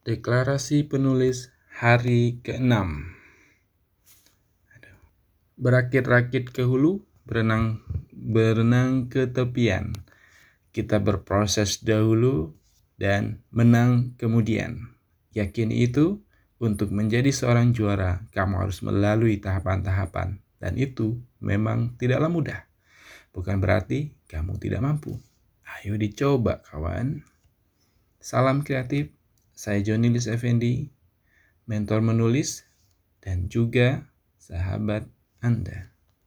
Deklarasi penulis hari ke-6 Berakit-rakit ke hulu, berenang berenang ke tepian. Kita berproses dahulu dan menang kemudian. Yakin itu, untuk menjadi seorang juara, kamu harus melalui tahapan-tahapan. Dan itu memang tidaklah mudah. Bukan berarti kamu tidak mampu. Ayo dicoba kawan. Salam kreatif saya Johnny Lis Effendi, mentor menulis dan juga sahabat Anda.